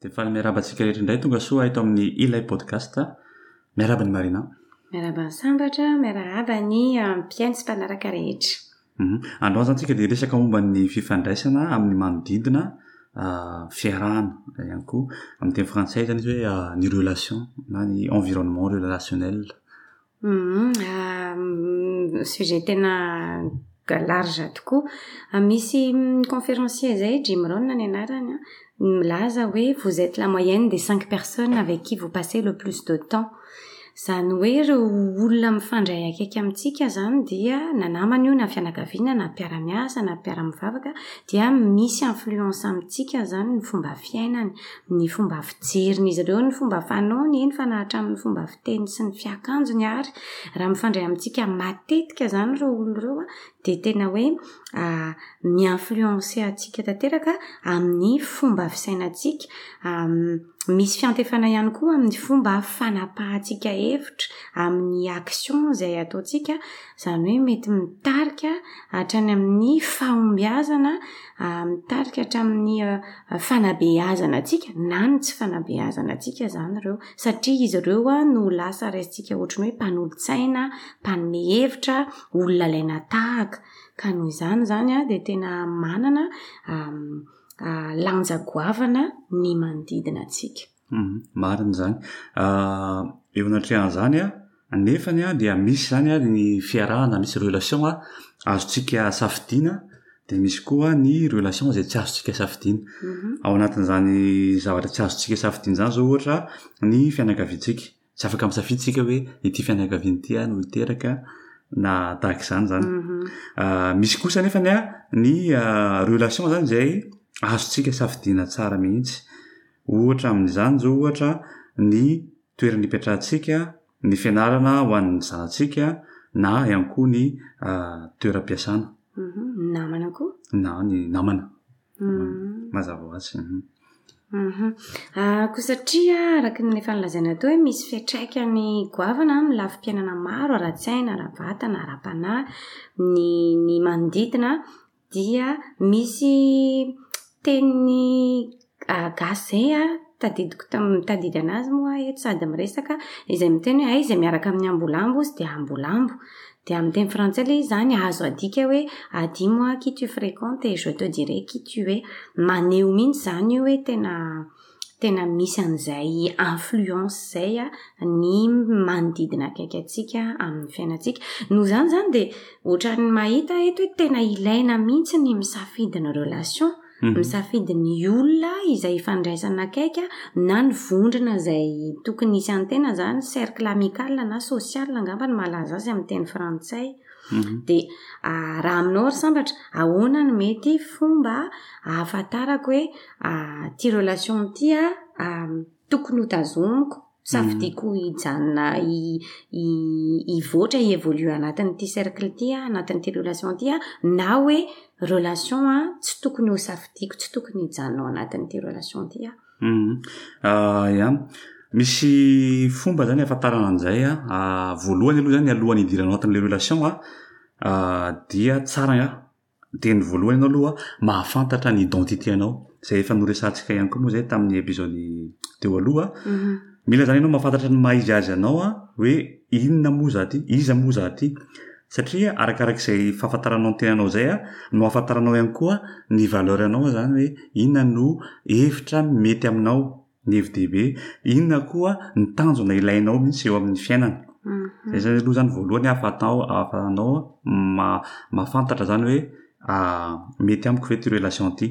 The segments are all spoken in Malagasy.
Dia faly miarahaba antsika rehetra indray tonga soa eto amin'ny Ilay Podcast. Miarahaba an'i Marina. Miarahaba an'i Sambatra, miarahaba ny ah, mpihaino sy mpanaraka rehetra. Mhm. Androany izany tsika dia resaka momba ny fifandraisana amin'ny manodidina ah, fiarahana eh, ihany koa amin'ny teny frantsay izany izy hoe ah, ny relation na ny environnement relationnel Humm sujet tena large tokoa. Misy conférencier izay, Jim Rohn ny anarany, milaza hoe vous etes la moyenne des cinq personnes avec qui vous passez le plus de temps. Izany hoe ireo olona mifandray akaiky amintsika izany dia na namana io na fianakaviana na mpiara-miasa na mpiara-mivavaka dia misy influence amintsika izany ny fomba fiainany, ny fomba fijerin'izy ireo, ny fomba fanaony, eny fa na hatramin'ny fomba fiteny sy ny fiakanjony ary raha mifandray amintsika matetika izany ireo olona ireo dia tena hoe mi-influencer antsika tanteraka amin'ny fomba fisainantsika. Misy fiantefana ihany koa amin'ny fomba fanapahantsika hevitra, amin'ny action izay ataontsika, izany hoe mety mitarika hatrany amin'ny fahombiazana, mitarika hatramin'ny fanabeazana antsika na ny tsy fanabeazana antsika izany ireo. satria izy ireo no lasa raisintsika ohatran'ny hoe mpanolo-tsaina, mpanome hevitra, olona alaina tahaka. Ka noho izany izany dia tena manana lanja goavana ny manodidina antsika. Marina izany. Eo anatrehan'izany, Anefa dia misy izany ary ny fiarahana, misy relation azontsika safidiana dia misy koa ny relation izay tsy azontsika safidiana. Ao anatin'izany zavatra tsy azontsika safidiana izany izao ohatra ny fianakaviantsika. Tsy afaka misafidy isika hoe ity fianakaviana ity aho no niteraka na tahaka izany izany. Misy kosa anefa ny relation izany izay azontsika safidiana tsara mihitsy. Ohatra amin'izany izao ohatra ny toerana ipetrahantsika, ny fianarana ho an'ny zanatsika na ihany koa ny toeram-piasana. Ny namana koa? Na ny namana. Mazava ho azy. Koa satria araka ny efa nolazaina teo hoe misy fiantraikany goavana amin'ny lafim-piainana maro ara-tsaina, ara-batana, ara-panahy ny manodidina dia misy teny gasy izay an, tadidiko tamin'ny nitadidy an'azy moa aho eto sady miresaka, izay miteny hoe hay izay miaraka amin'ny ambolambo hozy dia ambolambo. Dia amin'ny teny frantsay ilay izy izany azo adika hoe adimo aho qui tu fréquentes et je te dirai qui tu es. Maneho mihitsy izany io hoe tena tena misy an'izay influence izay ny manodidina akaiky antsika amin'ny fiainantsika. Noho izany izany dia ohatran'ny mahita eto hoe tena ilaina mihitsy ny misafidy ny relation, mhm. misafidy ny olona izay ifandraisana akaiky na ny vondrona izay tokony hisy antena izany cercle amical na social angamba ny malaza azy amin'ny teny frantsay. Mhm. Dia ah, raha aminao ry sambatra, ahoana ny mety fomba ahafantarako hoe ity relation ity tokony ho tazomiko, safidiako hijanona hivoatra hi-evoluer anatin'ity cercle ity aho, anatin'ity relation ity aho, na hoe relation tsy tokony ho safidiako, tsy tokony hijanona ao anatin'ity relation ity aho. Ia. Misy fomba izany ahafantarana an'izay an, voalohany aloha izany alohan'ny hidirana ao anatin'ilay relation dia tsara Dia ny voalohany ianao aloha mahafantatra ny identité anao, izay efa noresahantsika ihany koa moa izay tamin'ny episode teo aloha, mila izany ianao mahafantatra ny maha izy azy anao hoe inona moa izaho ity, iza moa izaho ity, satria arakarak'izay fahafantaranao ny tenanao izay no ahafantaranao ihany koa ny valeur anao izany hoe inona no hevitra mety aminao. ny hevi-dehibe, inona koa ny tanjona ilainao mihitsy eo amin'ny fiainana. Izay izany aloha izany voalohany ahafahanao ahafahanao ma- mahafantatra izany hoe mety amiko ve ity relation ity.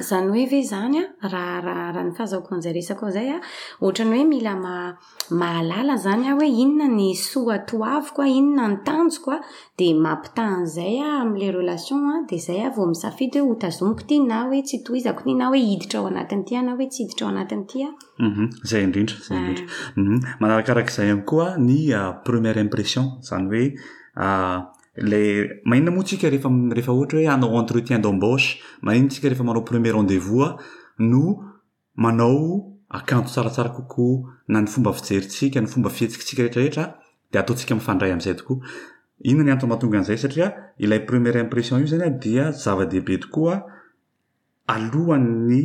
Izany hoe ve izany an, raha raha raha ny fahazahoako an'izay resaka ao izay an, ohatran'ny hoe mila ma-. mahalala izany aho hoe inona ny soa toaviko, inona ny tanjoko an, dia mampitaha an'izay aho amin'ilay relation an, dia izay aho vao misafidy hoe hotazomiko ity na hoe tsy tohizako ity na hoe hiditra ao anatin'ity aho na hoe tsy hiditra ao anatin'ity aho. Mhm, izay indrindra, izay indrindra. Mhm. Manarakaraka izay ihany koa ny ah, première impression, izany hoe ah, ilay maninona moa tsika rehefa rehefa ohatra hoe hanao entretien d'embauche, maninona tsika rehefa manao premier rendez-vous ah, no manao akanjo tsaratsara kokoa na ny fomba fijerintsika, ny fomba fihetsikitsika rehetrarehetra dia ataontsika mifandray amin'izay tokoa. Inona ny antony mahatonga an'izay? Satria ilay première impression io izany dia zava-dehibe tokoa alohan'ny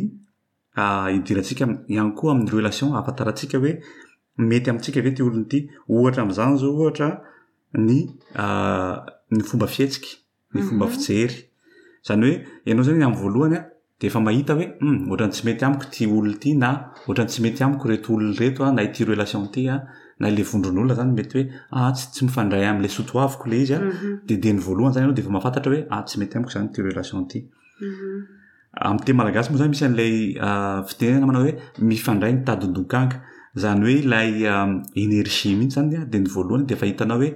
hidirantsika ihany koa amin'ny relation hahafantarantsika hoe mety amintsika ve ity olona ity. Ohatra amin'izany izao ohatra ny ny fomba fihetsika. ny fomba fijery. Izany hoe ianao izany amin'ny voalohany an, dia efa mahita hoe hum, ohatran'ny tsy mety amiko ity olona ity na ohatran'ny tsy mety amiko ireto olona ireto an, na ity relation ity an, na ilay vondron'olona izany mety hoe ah, tsy tsy mifandray amin'ilay soa toaviko ilay izy an, dia dieny voalohany izany ianao dia efa mahafantatra hoe ah, tsy mety amiko izany ity relation ity. Amin'ny teny malagasy moa izany misy an'ilay fitenenana manao hoe mifandray ny tadin-dokanga. Izany hoe ilay energie mihitsy izany dia ny voalohany dia efa hitanao hoe.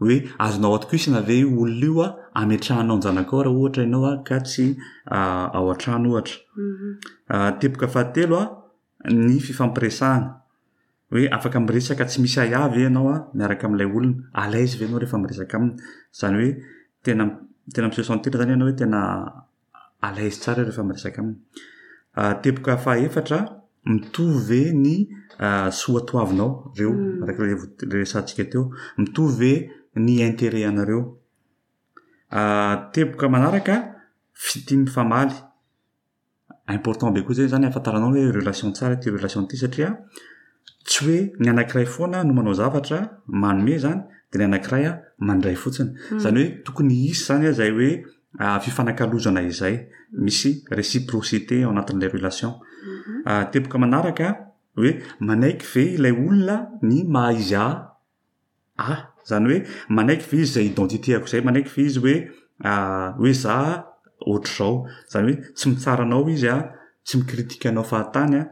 hoe azonao atokisana ve io olona io a ametrahanao ny zanakao raha ohatra ianao a ka tsy ao an-trano ohatra teboka fahatelo a ny fifampiresahana hoe afaka miresaka tsy misy ahiahy ve ianao a miaraka amin'ilay olona à l'aise ve ianao rehefa miresaka aminy izany hoe tena tena miseho sans tena izany ianao hoe tena alaizy tsara rehefa miresaka aminy. Teboka fahaefatra, mitovy ve ny soatoavinao reo, araka ilay resahantsika teo? Mitovy ve ny intérêt anareo? Teboka manaraka, fitia mifamaly, important be koa zay zany ahafantaranao hoe relation tsara ity relation ity satria tsy hoe ny anankiray foana no manao zavatra, manome zany, de ny anankiray mandray fotsiny. Zany hoe tokony hisy zany an zay hoe fifanakalozana izay misy reciprocité ao anatin'ilay relation teboka manaraka hoe manaiky ve ilay olona ny maha izy ahy ahy zany hoe manaiky ve izy izay identité ako izay manaiky ve izy hoe hoe za ohatr'izao zany hoe tsy mitsara anao izy an tsy mi-critique anao fahatany an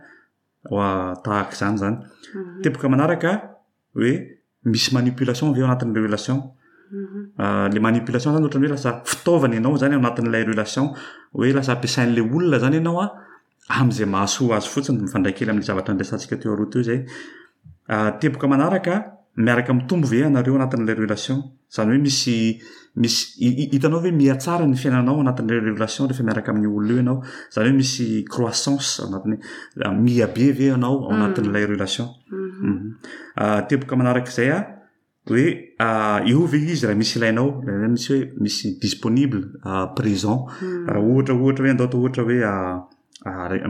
tahaka izany zany teboka manaraka hoe misy manipulation ve ao anatin'ny relation le manipulation zany ohatrany hoe lasa fitaovana ianao zany ao anatin'ilay relation hoe lasa ampiasain'le olona zany ianao a am'zay mahasoa azy fotsiny mifandray kely amin'ny zavatra niresahantsika teo aloha teo zay teboka manaraka miaraka mitombo ve ianareo anatin'ilay relation Zany hoe misy misy hitanao ve mihatsara ny fiainanao anatin'ireo relation rehefa miaraka amin'ny olona io ianao zany hoe misy croissance anatin'ny miha be ve ianao ao anatin'ilay relation teboka manarak'izay a hoe eo ve izy raha misy ilainao raha misy hoe misy disponible présent raha ohatra ohatra hoe andaoto ohatra hoe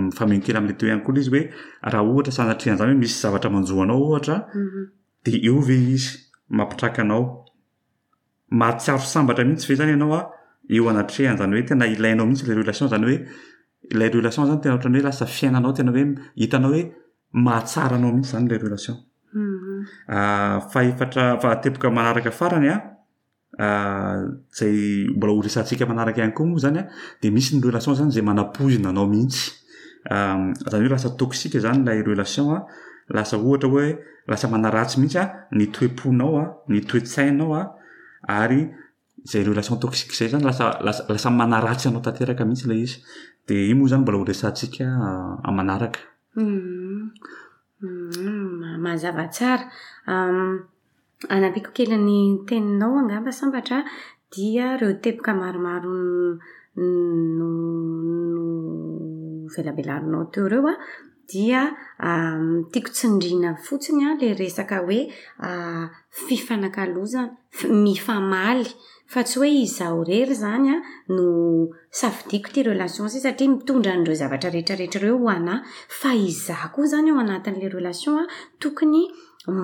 mifamenon-kery amin'ilay teo ihany koa ilay izy hoe raha ohatra sanatria an'izany hoe misy zavatra manjo anao ohatra Dia eo ve izy mampitraka anao? Mahatsiaro sambatra mihitsy ve izany ianao eo anatrehany? Izany hoe tena ilainao mihitsy ilay relation izany hoe ilay relation izany tena ohatran'ny hoe lasa fiainanao tena hoe hitanao hoe mahatsara anao mihitsy izany ilay relation. Fahefatra, fahateboka manaraka farany an! izay mbola ho resahantsika manaraka ihany koa moa izany an, dia misy ny relation izany izay manapoizina anao mihitsy. Izany hoe lasa toxique izany ilay relation, lasa ohatra hoe lasa manaratsy mihitsy an, ny toe-ponao, ny toe-tsainao ary izay relation toxique izay izany lasa lasa lasa manaratsy anao tanteraka mihitsy ilay izy. Dia iny moa izany mbola ho resahantsika amin'ny manaraka. Mazava tsara. Hanampiako kely ny teninao angamba sambatra dia ireo teboka maromaro no novelabelarinao teo ireo an, dia tiako tsindriana fotsiny ilay resaka hoe fifanakalozana, mifamaly. Fa tsy hoe izaho irery izany no safidiako ity relation ity satria mitondra an'ireo zavatra rehetra rehetra ireo ho anah. Fa izaho koa izany ao anatin'ilay relation tokony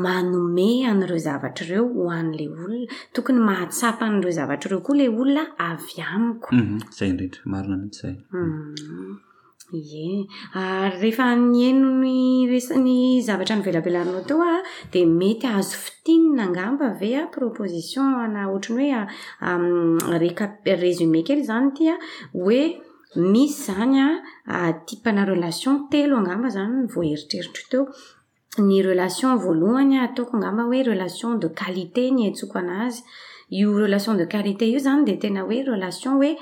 manome an'ireo zavatra ireo ho an'ilay olona. Tokony mahatsapa an'ireo zavatra ireo koa ilay olona avy amiko. Izay indrindra. Marina mihitsy izay. Ie. Ary rehefa niheno ny resa- ny zavatra novelabelarinao teo aho dia mety azo fintinina angamba ve an, proposition ana ohatry ny hoe a recap- résumé kely izany ity an, hoe misy izany an, type-na relation telo angamba izany no voaeritreritro teo. ny relation voalohany a ataoko angamba hoe relation de qualité ny iantsoako anazy, io relation de qualité io izany dia tena hoe relation hoe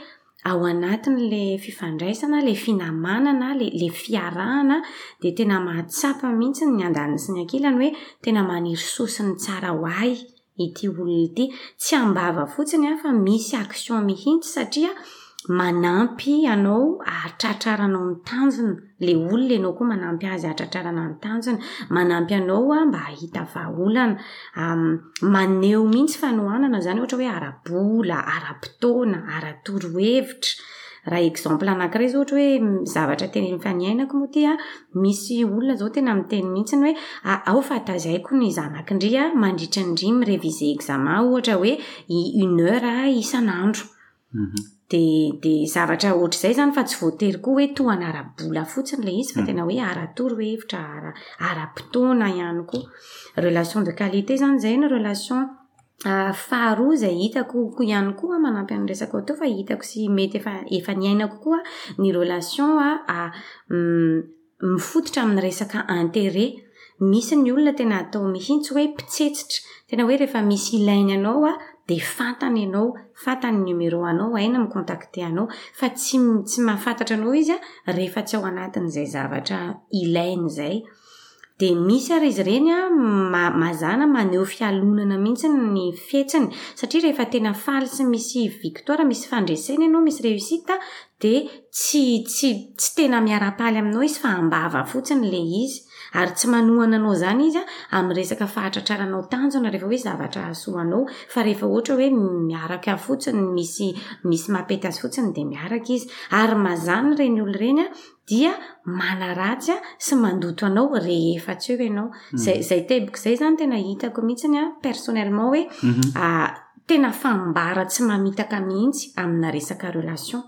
ao anatin'ilay fifandraisana, ilay finamànana, ilay ilay fiarahana dia tena mahatsapa mihitsy ny andaniny sy ny ankilany hoe tena maniry soa sy ny tsara ho ahy ity olona ity tsy am-bava fotsiny an fa misy action mihitsy satria manampy anao ahatratraranao ny tanjona le olona ianao koa manampy azy ahatratrarana ny tanjona manampy anao a mba hahita vahaolana maneho mihitsy fanohanana zany ohatra hoe ara-bola ara-potoana ara-torohevitra raha exemple anankiray zao ohatra hoe zavatra tena efa niainako moa ty a Misy olona izao tena miteny mihitsy hoe a ao fa tazaiko ny zanakindry a mandritra ny ndry mi-reviser examen ohatra hoe une heure isan'andro. Dia dia zavatra ohatr'izay izany fa tsy voatery koa hoe tohana ara-bola fotsiny ilay izy fa tena hoe ara-torohevitra, ara-potoana ihany koa. Relation de qualité izany izay ny relation. Faharoa izay hitako koa ihany koa an, manampy amin'ny resakao teo fa hitako sy mety efa efa niainako koa ny relation mifototra amin'ny resaka intérêt. Misy ny olona tena atao mihitsy hoe mpitsetsitra, tena hoe rehefa misy ilainy anao an, dia fantany ianao, fantany ny numéro anao, hainy ny mi-contacter anao, fa tsy tsy mahafantatra anao izy an, rehefa tsy ao anatin'izay zavatra ilainy izay. Dia misy ary izy ireny an, ma- mazàna maneho fialonana mihitsy ny fihetsiny, satria rehefa tena faly sy misy victoire, misy fandresena ianao, misy réussite, dia tsy tsy tsy tena miara-paly aminao izy fa am-bava fotsiny ilay izy. Ary tsy manohana anao izany izy an, amin'ny resaka fahatratraranao tanjona rehefa hoe zavatra hahasoa anao, fa rehefa ohatra hoe miaraka fotsiny, misy misy mampety azy fotsiny dia miaraka izy. Ary mazàna ireny olona ireny an, dia manaratsy sy mandoto anao rehefa tsy eo ianao. Izay izay tebiko izay izany tena hitako mihitsy personnellement hoe tena fambara tsy mamitaka mihitsy amina resaka relation.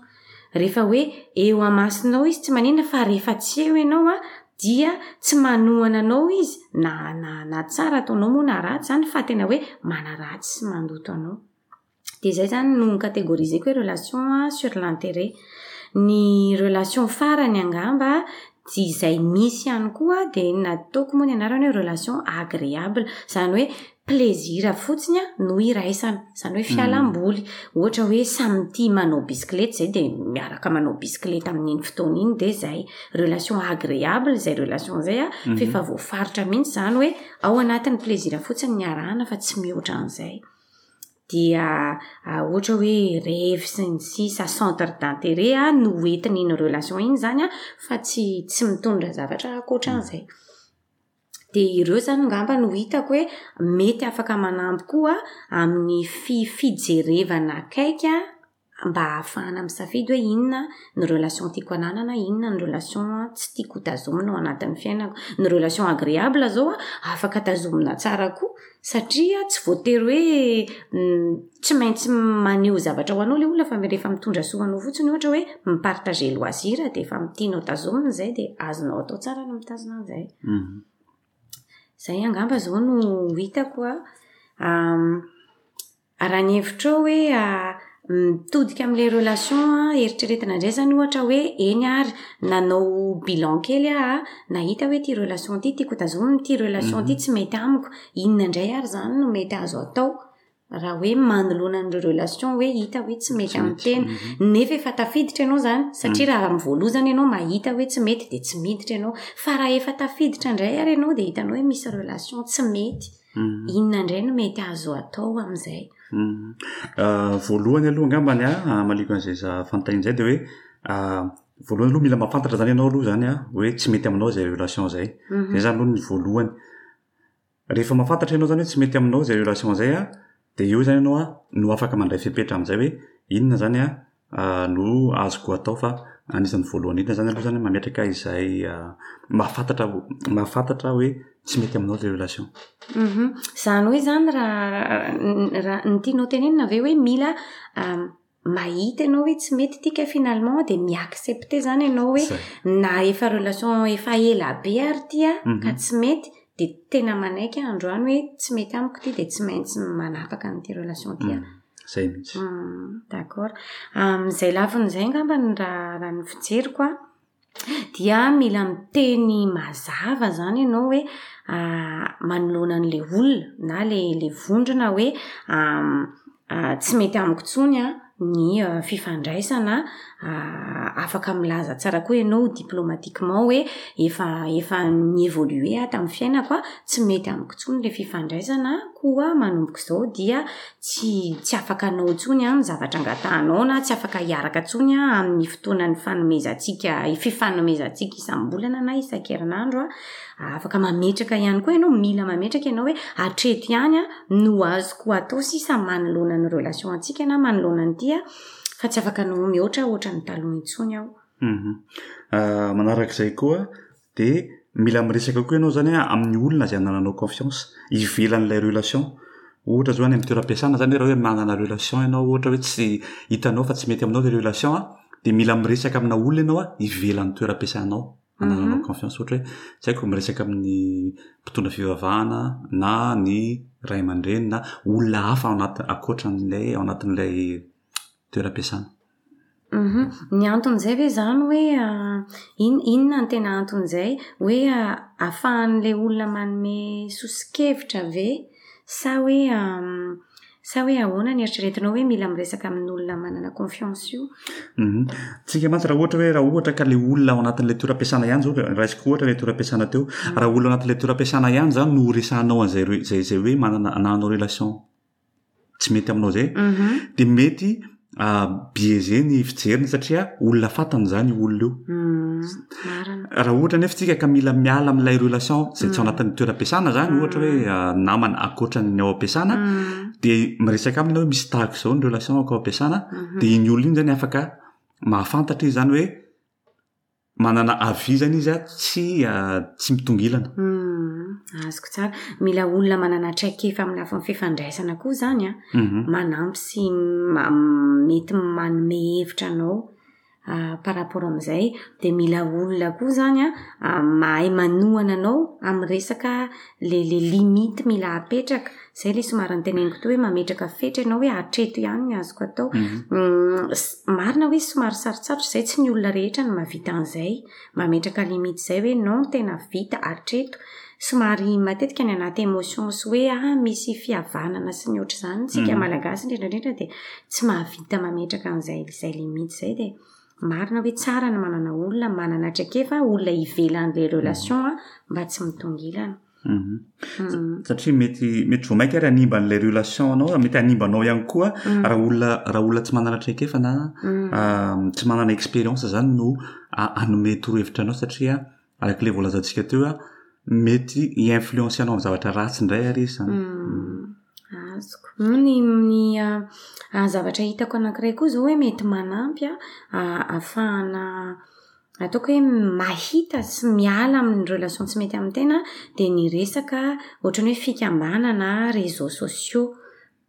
Rehefa hoe eo amasonao izy tsy maninona fa rehefa tsy eo ianao an, dia tsy manohana anao izy na na na tsara ataonao moa na ratsy izany fa tena hoe manaratsy sy mandoto anao. Dia izay izany no ni-catégoriseko hoe relation sur l'intérêt. Ny relation farany angamba dia izay misy ihany koa dia nataoko moa ny anarany hoe relation agréable. Izany hoe plaisir fotsiny no iraisana. Izany hoe fialam-boly. Ohatra hoe samy tia manao bisikileta izay dia miaraka manao bisikileta amin'iny fotoana iny dia izay. Relation agréable izay relation izay fa efa voafaritra mihitsy izany hoe ao anatin'ny plaisir fotsiny no iarahana fa tsy mihoatra an'izay. dia ohatra hoe revy sy ny sisa centre d'intérêt no ho entina iny relation iny izany an, fa tsy tsy mitondra zavatra ankoatra an'izay. Dia ireo izany angamba no hitako hoe mety afaka manampy koa amin'ny fi- fijerevana akaiky an. mba hahafahana misafidy hoe inona ny relation tiako hananana, inona ny relation tsy tiako ho tazomina ao anatin'ny fiainako. Ny relation agréable izao an, afaka tazomina tsara koa satria tsy voatery hoe tsy maintsy maneho zavatra ho anao ilay olona fa rehefa mitondra soa ho anao fotsiny ohatra hoe mi-partager loisir dia efa tianao tazomina izay dia azonao atao tsara ny mitazona an'izay. Izay angamba izao no hitako an. Raha ny hevitrao hoe mitodika amin'ilay relation eritreretina indray izany ohatra hoe eny ary nanao bilan kely aho an, nahita hoe ity relation ity tiako hotazomina, ity relation ity tsy mety amiko, inona indray ary izany no mety azo atao raha hoe manoloana an'ireo relation hoe hita hoe tsy mety amin'ny tena? Nefa efa tafiditra ianao izany satria raha amin'ny voaloha izany ianao mahita hoe tsy mety dia tsy miditra ianao. Fa raha efa tafiditra indray ary ianao dia hitanao hoe misy relation tsy mety. Inona indray no mety azo atao amin'izay? Voalohany aloha angambany an, hamaliako an'izay fanontaniana izay dia hoe voalohany aloha mila mahafantatra izany ianao aloha izany an, hoe tsy mety aminao izay relation izay. Izay izany aloha ny voalohany. Rehefa mahafantatra ianao izany hoe tsy mety aminao izay relation izay an, Dia eo izany ianao no afaka mandray fepetra amin'izay hoe inona izany no azoko atao fa anisan'ny voalohany indrindra izany aloha izany mametraka izay mahafantatra mahafantatra hoe tsy mety aminao ilay relation. Izany hoe izany raha ny tianao tenenina ve hoe mila mahita ianao hoe tsy mety ity ka finalement dia mi-accepter izany ianao hoe Zay. na efa relation efa ela be ary ity ah, Mhm. ka tsy mety dia tena manaiky aho androany hoe tsy mety amiko ity dia tsy maintsy manafaka an'ity relation ity aho. Mm. Zay mihitsy. Mm, D'accord. Amin'izay lafiny izay angambany raha raha ny fijeriko ah, dia mila miteny mazava izany ianao hoe manoloana an'ilay olona na ilay ilay vondrona hoe tsy mety amiko intsony an ny fifandraisana afaka milaza tsara koa ianao diplomatiquement hoe efa efa ni-evoluer aho tamin'ny fiainako an, tsy mety amiko intsony ilay fifandraisana koa manomboka izao dia tsy tsy afaka hanao intsony an ny zavatra angatahanao na tsy afaka hiaraka intsony an amin ny fotoana nifanomezantsika fifanomezantsika isam bolana na isan kerinandro an afaka mametraka ihany koa ianao mila mametraka ianao hoe hatreto ihany an no azoko atao sisa manoloana ny relation antsika na manoloana ny tia fa tsy afaka hanao mihoatra hoatra ny taloha intsony aho manaraka izay koa de mila miresaka koa ianao zany amin'ny olona izay anananao confiance ivelan'ilay relation ohatra zao any amin'ny toeram-piasana zany ianao hoe manana relation ianao ohatra hoe tsy hitanao fa tsy mety aminao ilay relation an dia mila miresaka amina olona ianao an ivelan'ny toeram-piasanao anananao confiance ohatra hoe tsy haiko miresaka amin'ny mpitondra fivavahana na ny ray aman-dreny na olona hafa ao anaty ankoatra an'ilay ao anatin'ilay toeram-piasana Humm ny anton'izay ve izany hoe in- inona no tena anton'izay? Hoe ahafahan'ilay olona manome soso-kevitra ve? Sa hoe sa hoe ahoana no eritreretinao hoe mila miresaka amin'olona manana confiance io? Humm. Tsika mantsy raha ohatra hoe raha ohatra ka ilay olona ao anatin'ilay toeram-piasana ihany izao, raisiko ohatra ilay toeram-piasana teo. Raha olona ao anatin'ilay toeram-piasana ihany izany no resahanao an'izay re- izay izay hoe manana anananao relation. tsy mety aminao zay de mety biaisé ny fijeriny satria olona fantany zany io olona io raha ohatra nefa tsika ka mila miala am'ilay relation zay tsy ao anatin'ny toeram-piasana zany ohatra hoe namana ankoatra ny ao am-piasana de miresaka aminy hoe misy tahaka izao ny relation ako ao am-piasana de iny olona iny zany afaka mahafantatra izy zany hoe Manana avis izany izy ato tsy tsy mitongilana. Hum, azoko tsara. Mila olona manana traikefa amin'ny lafiny fifandraisana koa izany an. Mhm. Manampy sy ma- mety manome hevitra anao ah, par rapport amin'izay. Dia mila olona koa izany an, mahay manohana anao amin'ny resaka. le le limite mila apetraka zay le somary niteneniko teo hoe mametraka fetra ianao hoe hatreto ihany ny azoko atao mhm. marina hoe somary sarotsarotra zay tsy ny olona rehetra no mahavita an'izay mametraka limite zay hoe non tena vita hatreto somary matetika ny anaty émotion sy hoe ah misy fihavanana sy ny ohatr'izany tsika mhm. malagasy indrindraindrindra dia tsy mahavita mametraka an'izay izay limite zay dia Marina hoe tsara ny manana olona manana traikefa, olona ivelany le relation an, mba tsy mitongilana. Satria mety mety vao maika ary hanimba an'ilay relation anao ary mety hanimba anao ihany koa raha olona raha olona tsy manana traikefa na tsy manana experience zany no hanome torohevitra anao satria araka ilay voalazantsika teo hoe mety hi-influencer anao amin'ny zavatra ratsy indray ary izy izany. Hmm. Azoko. Hmm, ny ny ah, ah, zavatra hitako anankiray koa izao hoe mety manampy ah, ah, ahafahana ataoko hoe mahita sy miala amin'ny relation tsy mety amin'ny tena dia ny resaka ohatrany hoe fikambanana réseaux sociaux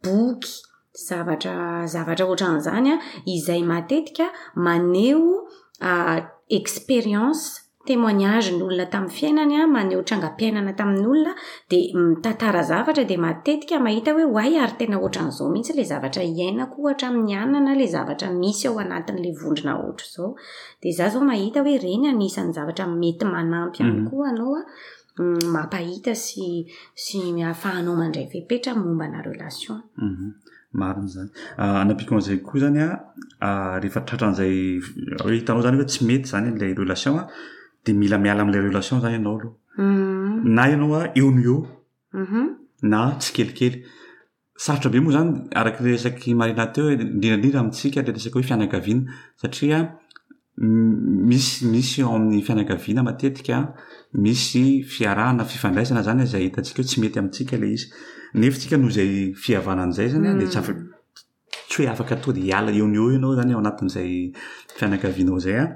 boky, zavatra zavatra ohatran'izany an, izay matetika maneho expérience, témoignage ny olona tamin'ny fiainany an, maneho trangam-piainana tamin'ny olona, dia mitantara zavatra dia matetika mahita hoe oay ary tena ohatran'izao mihitsy ilay zavatra iainako ohatra amin'ny anona na ilay zavatra misy ao anatin'ilay vondrona ohatr'izao. Dia izaho izao mahita hoe ireny anisan'ny zavatra mety manampy ihany koa anao an. mampahita sy sy afahanao mandray fepetra momba ana relation. Marina zany. Anampiako an'izay koa zany a, rehefa tratra an'izay hoe hitanao zany hoe tsy mety zany ilay relation a, de mila miala amin'ilay relation zany ianao aloha. Na ianao a eo no eo na tsikelikely. Sarotra be moa izany araka ilay resak'i Marina teo hoe indrindra indrindra amintsika ilay resaka hoe fianakaviana satria misy misy ao amin'ny fianakaviana matetika misy fiarahana fifandraisana izany izay hitantsika hoe tsy mety amintsika ilay izy. Nefa tsika noho izay fihavana an'izay izany dia tsy afaka tsy hoe afaka atody hiala eo ny eo ianao izany ao anatin'izay fianakavianao izay an.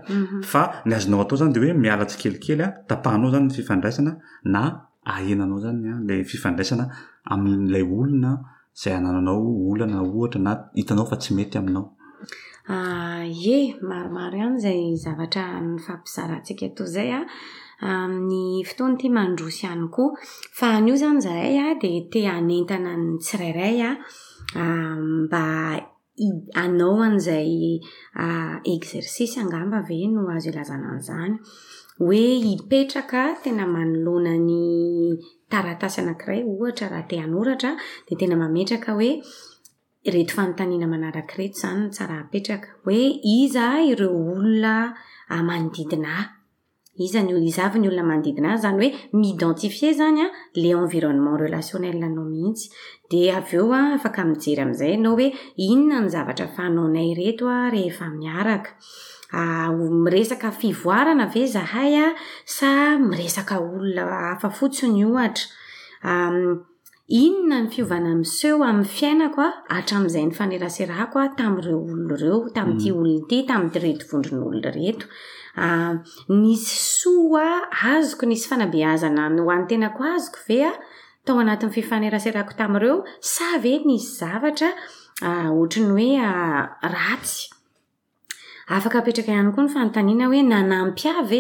Fa ny azonao atao izany dia hoe miala tsikelikely an, tapahanao izany ny fifandraisana na ahenanao zany an le fifandraisana amin'ilay olona izay anananao olana ohatra na hitanao fa tsy mety aminao. Ye, maromaro ihany izay zavatra nifampizarantsika toa izay an, amin'ny fotoana ity mandroso ihany koa. Fa anio izany izahay dia te hanentana ny tsirairay an, mba hanao an'izay exercice angamba ve no azo ilazana an'izany. Hoe hipetraka tena manoloana ny taratasy anankiray ohatra raha te hanoratra, dia tena mametraka hoe ireto fanontaniana manaraka ireto izany no tsara apetraka. Hoe iza ireo olona manodidina ahy? Iza ny olona, iza avy ny olona manodidina azy, izany hoe mi-identifier izany an, ilay environnement relationnel anao mihitsy. Dia avy eo an, afaka mijery amin'izay ianao hoe inona ny zavatra fanaonay ireto an rehefa miaraka. Miresaka fivoarana ve izahay an, sa miresaka olona hafa fotsiny ohatra. Inona ny fiovana miseho amin'ny fiainako hatramin'izay nifaneraserako tamin'ireo olona ireo, tamin'ity olona ity, tamin'ireto vondron'olona ireto? Nisy soa azoko, nisy fanabeazana ho an'ny tenako azoko ve aho tao anatin'ny fifaneraserako tamin'ireo sa ve nisy zavatra hoatran'ny hoe ratsy? Afaka apetraka ihany koa ny fanontaniana hoe nanampy ahy ve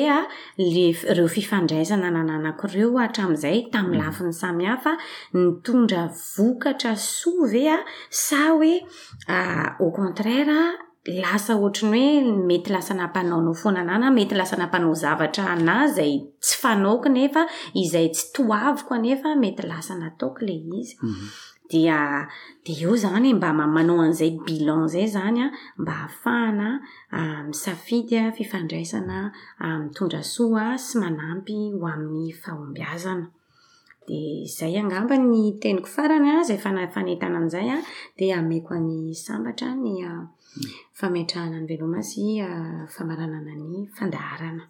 ireo fifandraisana nananako ireo hatramin'izay tamin'ny lafiny samihafa? Nitondra vokatra soa ve aho sa hoe au contraire lasa ohatry ny hoe mety lasa nampanaonao foana anà na mety lasa nampanao zavatra anà izay tsy fanaoko nefa izay tsy toaviko anefa mety lasa nataoko ilay izy. Dia dia eo izany mba manao an'izay bilan izay izany an, mba hahafahana misafidy fifandraisana mitondra soa sy manampy ho amin'ny fahombiazana. Dia izay angamba ny teniko farany an, izay fanentanana an'izay an, dia hameko an'i Sambatra ny Fametrahana ny veloma sy famaranana ny fandaharana.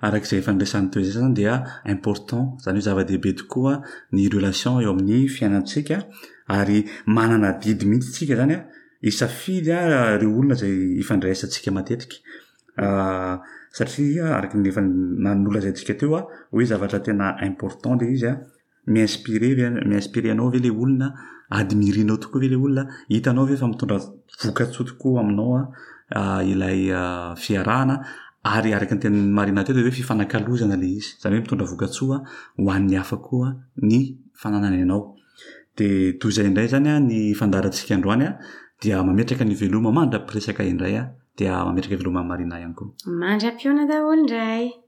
Araka izay efa niresahany teo izay izany dia important, izany hoe zava-dehibe tokoa ny relation eo amin'ny fiainantsika ary manana adidy mihitsy isika izany hisafidy ireo olona izay hifandraisantsika matetika satria araka ny efa nolazaintsika teo hoe zavatra tena important ilay izy an! Mi-inspirer ve, mi-inspirer anao ve ilay olona? Admire-nao tokoa ve ilay olona? Hitanao ve fa mitondra vokatsoa tokoa aminao ilay fiarahana? Ary araka ny tenin'i Marina teo dia hoe fifanakalozana ilay izy. Izany hoe mitondra vokatsoa ho an'ny hafa koa ny fananany anao. Dia toy izay indray izany ny fandaharantsika androany dia mametraka ny veloma mandra-piresaka indray dia mametraka veloma amin'i Marina ihany koa. Mandra-pihaona daholo indray.